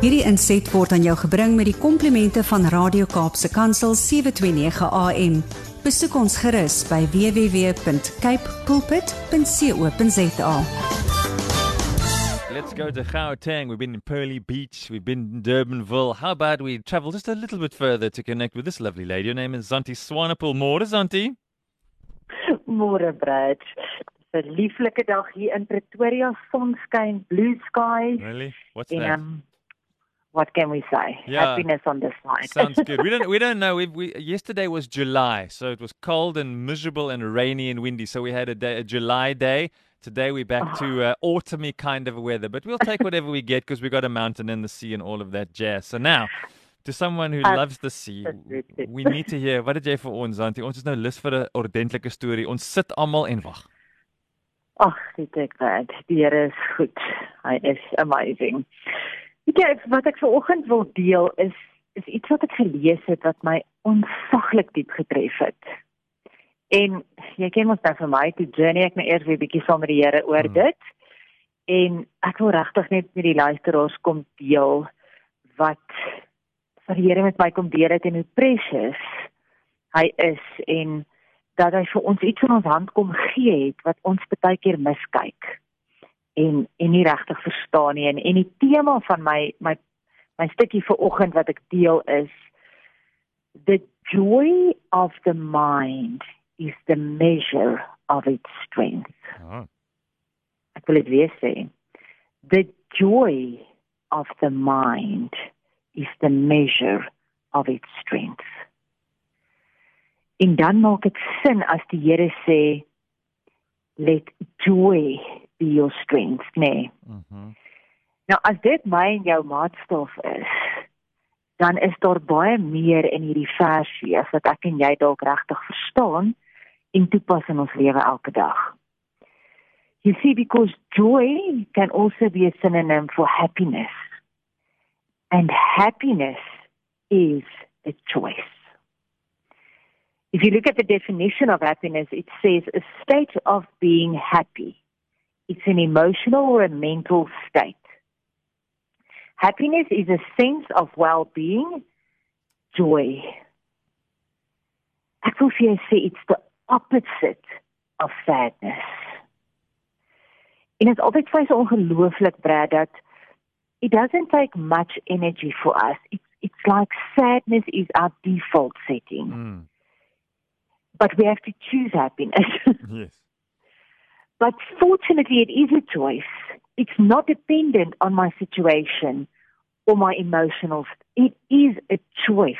Hierdie inset word aan jou gebring met die komplimente van Radio Kaapse Kansel 729 AM. Besoek ons gerus by www.cape pulpit.co.za. Let's go to Gauteng. We've been in Pearly Beach. We've been in Durbanville. How about we travel just a little bit further to connect with this lovely lady? Her name is Zanti Swanepoel. Môre Zanti. Môre Brad. 'n Lieflike dag hier in Pretoria, sonskyn, blue skies. Really? What's En that? um, what can we say? Yeah. Happiness on this side. Sounds good. We don't we don't know. We, we yesterday was July, so it was cold and miserable and rainy and windy. So we had a day, a July day. Today we're back to uh, autumny kind of weather, but we'll take whatever we get because we've got a mountain and the sea and all of that jazz. So now, to someone who Uh, loves the sea, we need to hear wat het jy vir ons, Antie? Ons is nou lus vir 'n ordentlike storie. Ons sit almal en wag. Ag, dit ek Brad. Die Here is goed. Hy is amazing. Weet jy wat ek vanoggend wil deel is is iets wat ek gelees het wat my onsaglik diep getref het. En jy ken mos nou vir my, toe journey ek nou eers weer bietjie saam met die Here oor Hmm. dit. En ek wil regtig net met die luisteraars kom deel wat wat die Here met my kom deel het en hoe precious hy is en dat hy vir ons iets in ons hand kom gee het wat ons baie keer miskyk en en nie regtig verstaan nie. En en die tema van my my my stukkie vir oggend wat ek deel is the joy of the mind is the measure of its strength. Oh. ek wil dit weer sê. The joy of the mind is the measure of its strength. En dan maak dit sin as die Here sê let joy be your strength nee Mhm. nou as dit my en jou maatstaf is dan is daar baie meer in hierdie versie as wat ek en jy dalk regtig verstaan en toepas in ons lewe elke dag You see, because joy can also be a synonym for happiness. And happiness is a choice. If you look at the definition of happiness, it says a state of being happy. It's an emotional or a mental state. Happiness is a sense of well-being, joy. Ek wil vir jou sê it's the opposite of sadness. En dit is altyd vir so ongelooflik Brad dat it doesn't take much energy for us. It's it's like sadness is our default setting. Mm. But we have to choose happiness. Yes. But fortunately it is a choice. It's not dependent on my situation or my emotional st- it is a choice.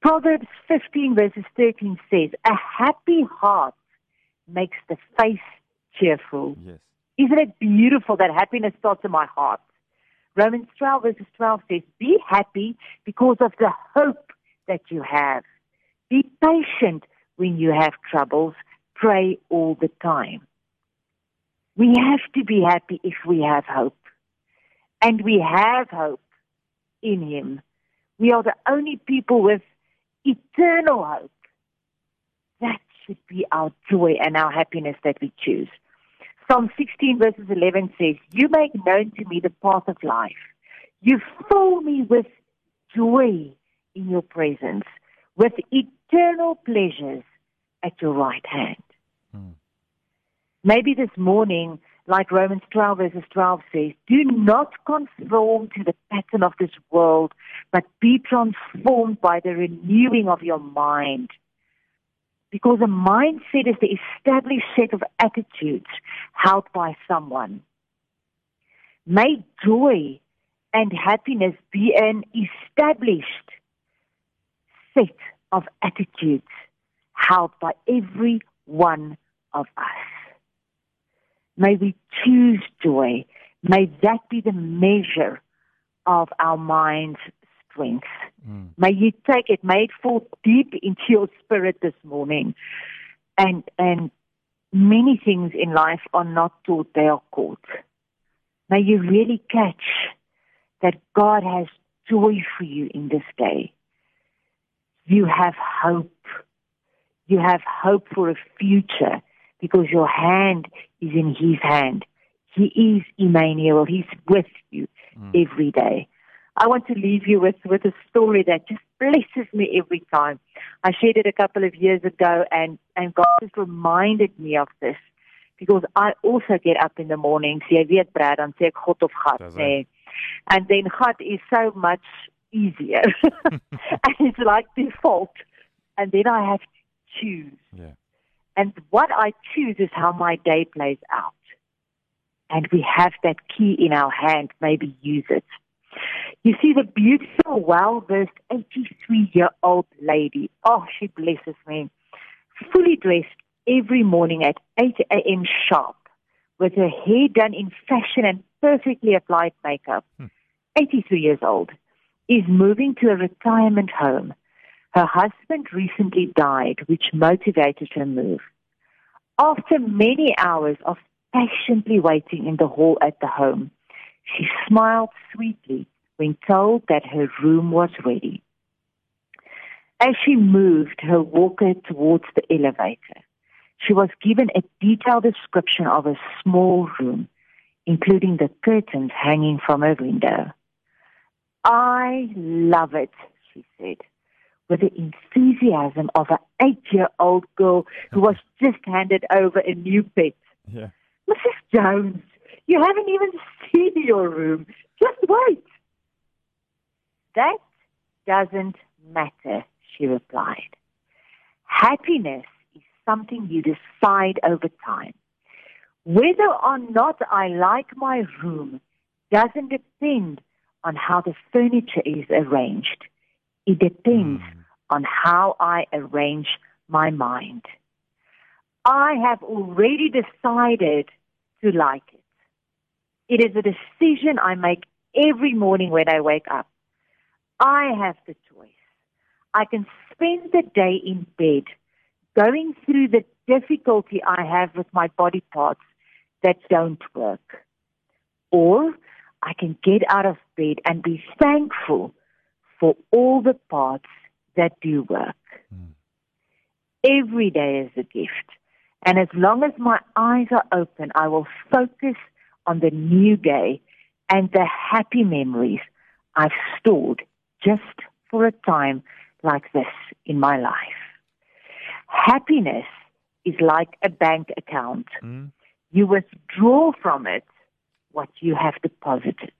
Proverbs 15 verses 13 says, "A happy heart makes the face cheerful." Yes. Isn't it beautiful that happiness starts in my heart? Romans 12 verses 12 says, Be happy because of the hope that you have. Be patient when you have troubles. Pray all the time. We have to be happy if we have hope. And we have hope in Him. We are the only people with eternal hope. That should be our joy and our happiness that we choose. Psalm 16 verses 11 says, You make known to me the path of life. You fill me with joy in your presence, with eternal pleasures at your right hand. Maybe this morning, like Romans 12 verses 12 says, do not conform to the pattern of this world, but be transformed by the renewing of your mind. Because a mindset is the established set of attitudes held by someone. May joy and happiness be an established set of attitudes held by every one of us. May we choose joy. May that be the measure of our mind's strength. Mm. May you take it, may it fall deep into your spirit this morning. And and many things in life are not taught, they are caught. May you really catch that God has joy for you in this day. You have hope. You have hope for a future because your hand is in His hand. He is Emmanuel. He's with you Mm. every day. I want to leave you with, with a story that just blesses me every time. I shared it a couple of years ago and, and God just reminded me of this because I also get up in the morning, sê jy weet Brad, dan sê ek God of nê. And then gat is so much easier. and it's like default. And then I have to choose. Yeah. And what I choose is how my day plays out. And we have that key in our hand, maybe use it. You see the beautiful, well-versed 83-year-old lady. Oh, she blesses me. Fully dressed every morning at 8 a.m. sharp with her hair done in fashion and perfectly applied makeup. Hmm. 83 years old is moving to a retirement home. Her husband recently died, which motivated her move. After many hours of patiently waiting in the hall at the home, she smiled sweetly when told that her room was ready. As she moved her walker towards the elevator, she was given a detailed description of a small room, including the curtains hanging from her window. I love it, she said, with the enthusiasm of an eight year old girl who was just handed over a new pet. Yeah. Mrs. Jones, you haven't even seen your room. Just wait. That doesn't matter, she replied. Happiness is something you decide over time. Whether or not I like my room doesn't depend on how the furniture is arranged. It depends. On how I arrange my mind. I have already decided to like it. It is a decision I make every morning when I wake up. I have the choice. I can spend the day in bed going through the difficulty I have with my body parts that don't work. Or I can get out of bed and be thankful for all the parts that do work. Mm. Every day is a gift. And as long as my eyes are open, I will focus on the new day and the happy memories I've stored just for a time like this in my life. Happiness is like a bank account. Mm. You withdraw from it what you have deposited.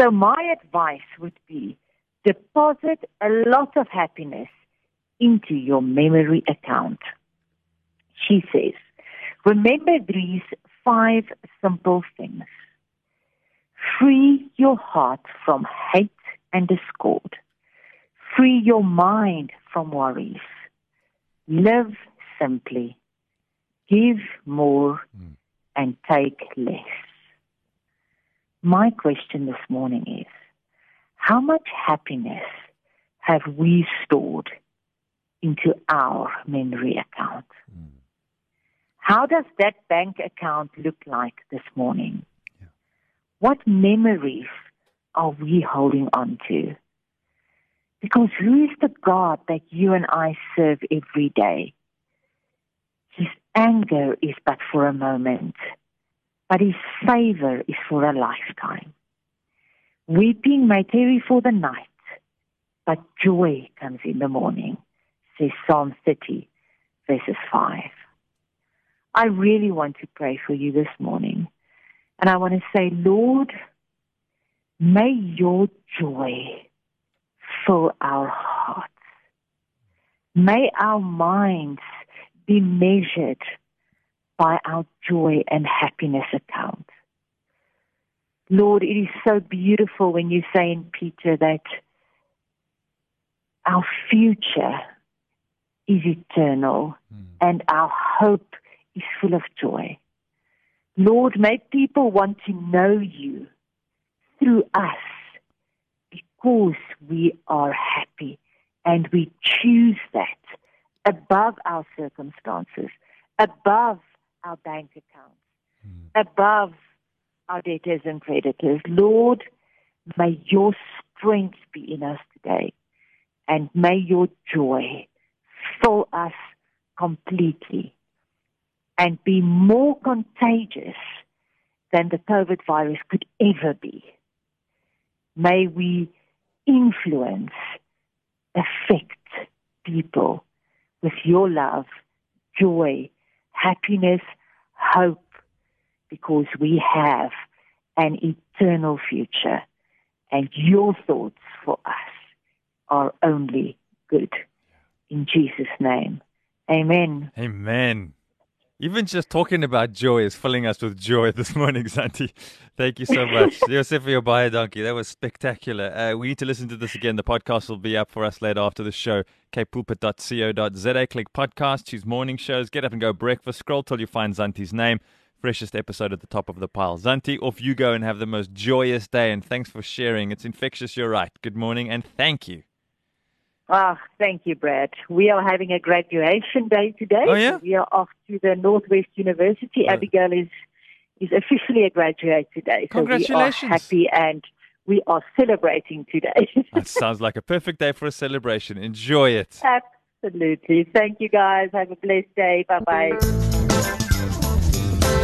So my advice would be deposit a lot of happiness into your memory account. She says, remember these five simple things. Free your heart from hate and discord. Free your mind from worries. Live simply. Give more mm. and take less. My question this morning is how much happiness have we stored into our memory account? Mm. How does that bank account look like this morning? Yeah. What memories are we holding on to? Because who is the God that you and I serve every day? His anger is but for a moment but his favor is for a lifetime. Weeping may tarry for the night, but joy comes in the morning, says Psalm 30, verses 5. I really want to pray for you this morning. And I want to say, Lord, may your joy fill our hearts. May our minds be measured by our joy and happiness account. Lord, it is so beautiful when you say in Peter that our future is eternal mm. and our hope is full of joy. Lord, make people want to know you through us because we are happy and we choose that above our circumstances, above our bank accounts, mm. above our debtors and creditors. Lord, may your strength be in us today, and may your joy fill us completely and be more contagious than the COVID virus could ever be. may we influence, affect people with your love, joy, happiness, hope, because we have an eternal future. And your thoughts for us are only good. In Jesus' name. Amen. Amen. Even just talking about joy is filling us with joy this morning, Zantie. Thank you so much. Joseph for your bio donkey. That was spectacular. Uh, we need to listen to this again. The podcast will be up for us later after the show. capepulpit.co.za. Click podcast, choose morning shows, get up and go breakfast. Scroll till you find Zantie's name. Freshest episode at the top of the pile. Zantie, off you go and have the most joyous day. And thanks for sharing. It's infectious. You're right. Good morning and thank you. Ah, thank you, Brad. We are having a graduation day today. Oh, yeah? We are off to the Northwest University. Oh. Abigail is is officially a graduate today. Congratulations. So we are happy and we are celebrating today. That sounds like a perfect day for a celebration. Enjoy it. Absolutely. Thank you, guys. Have a blessed day. Bye bye.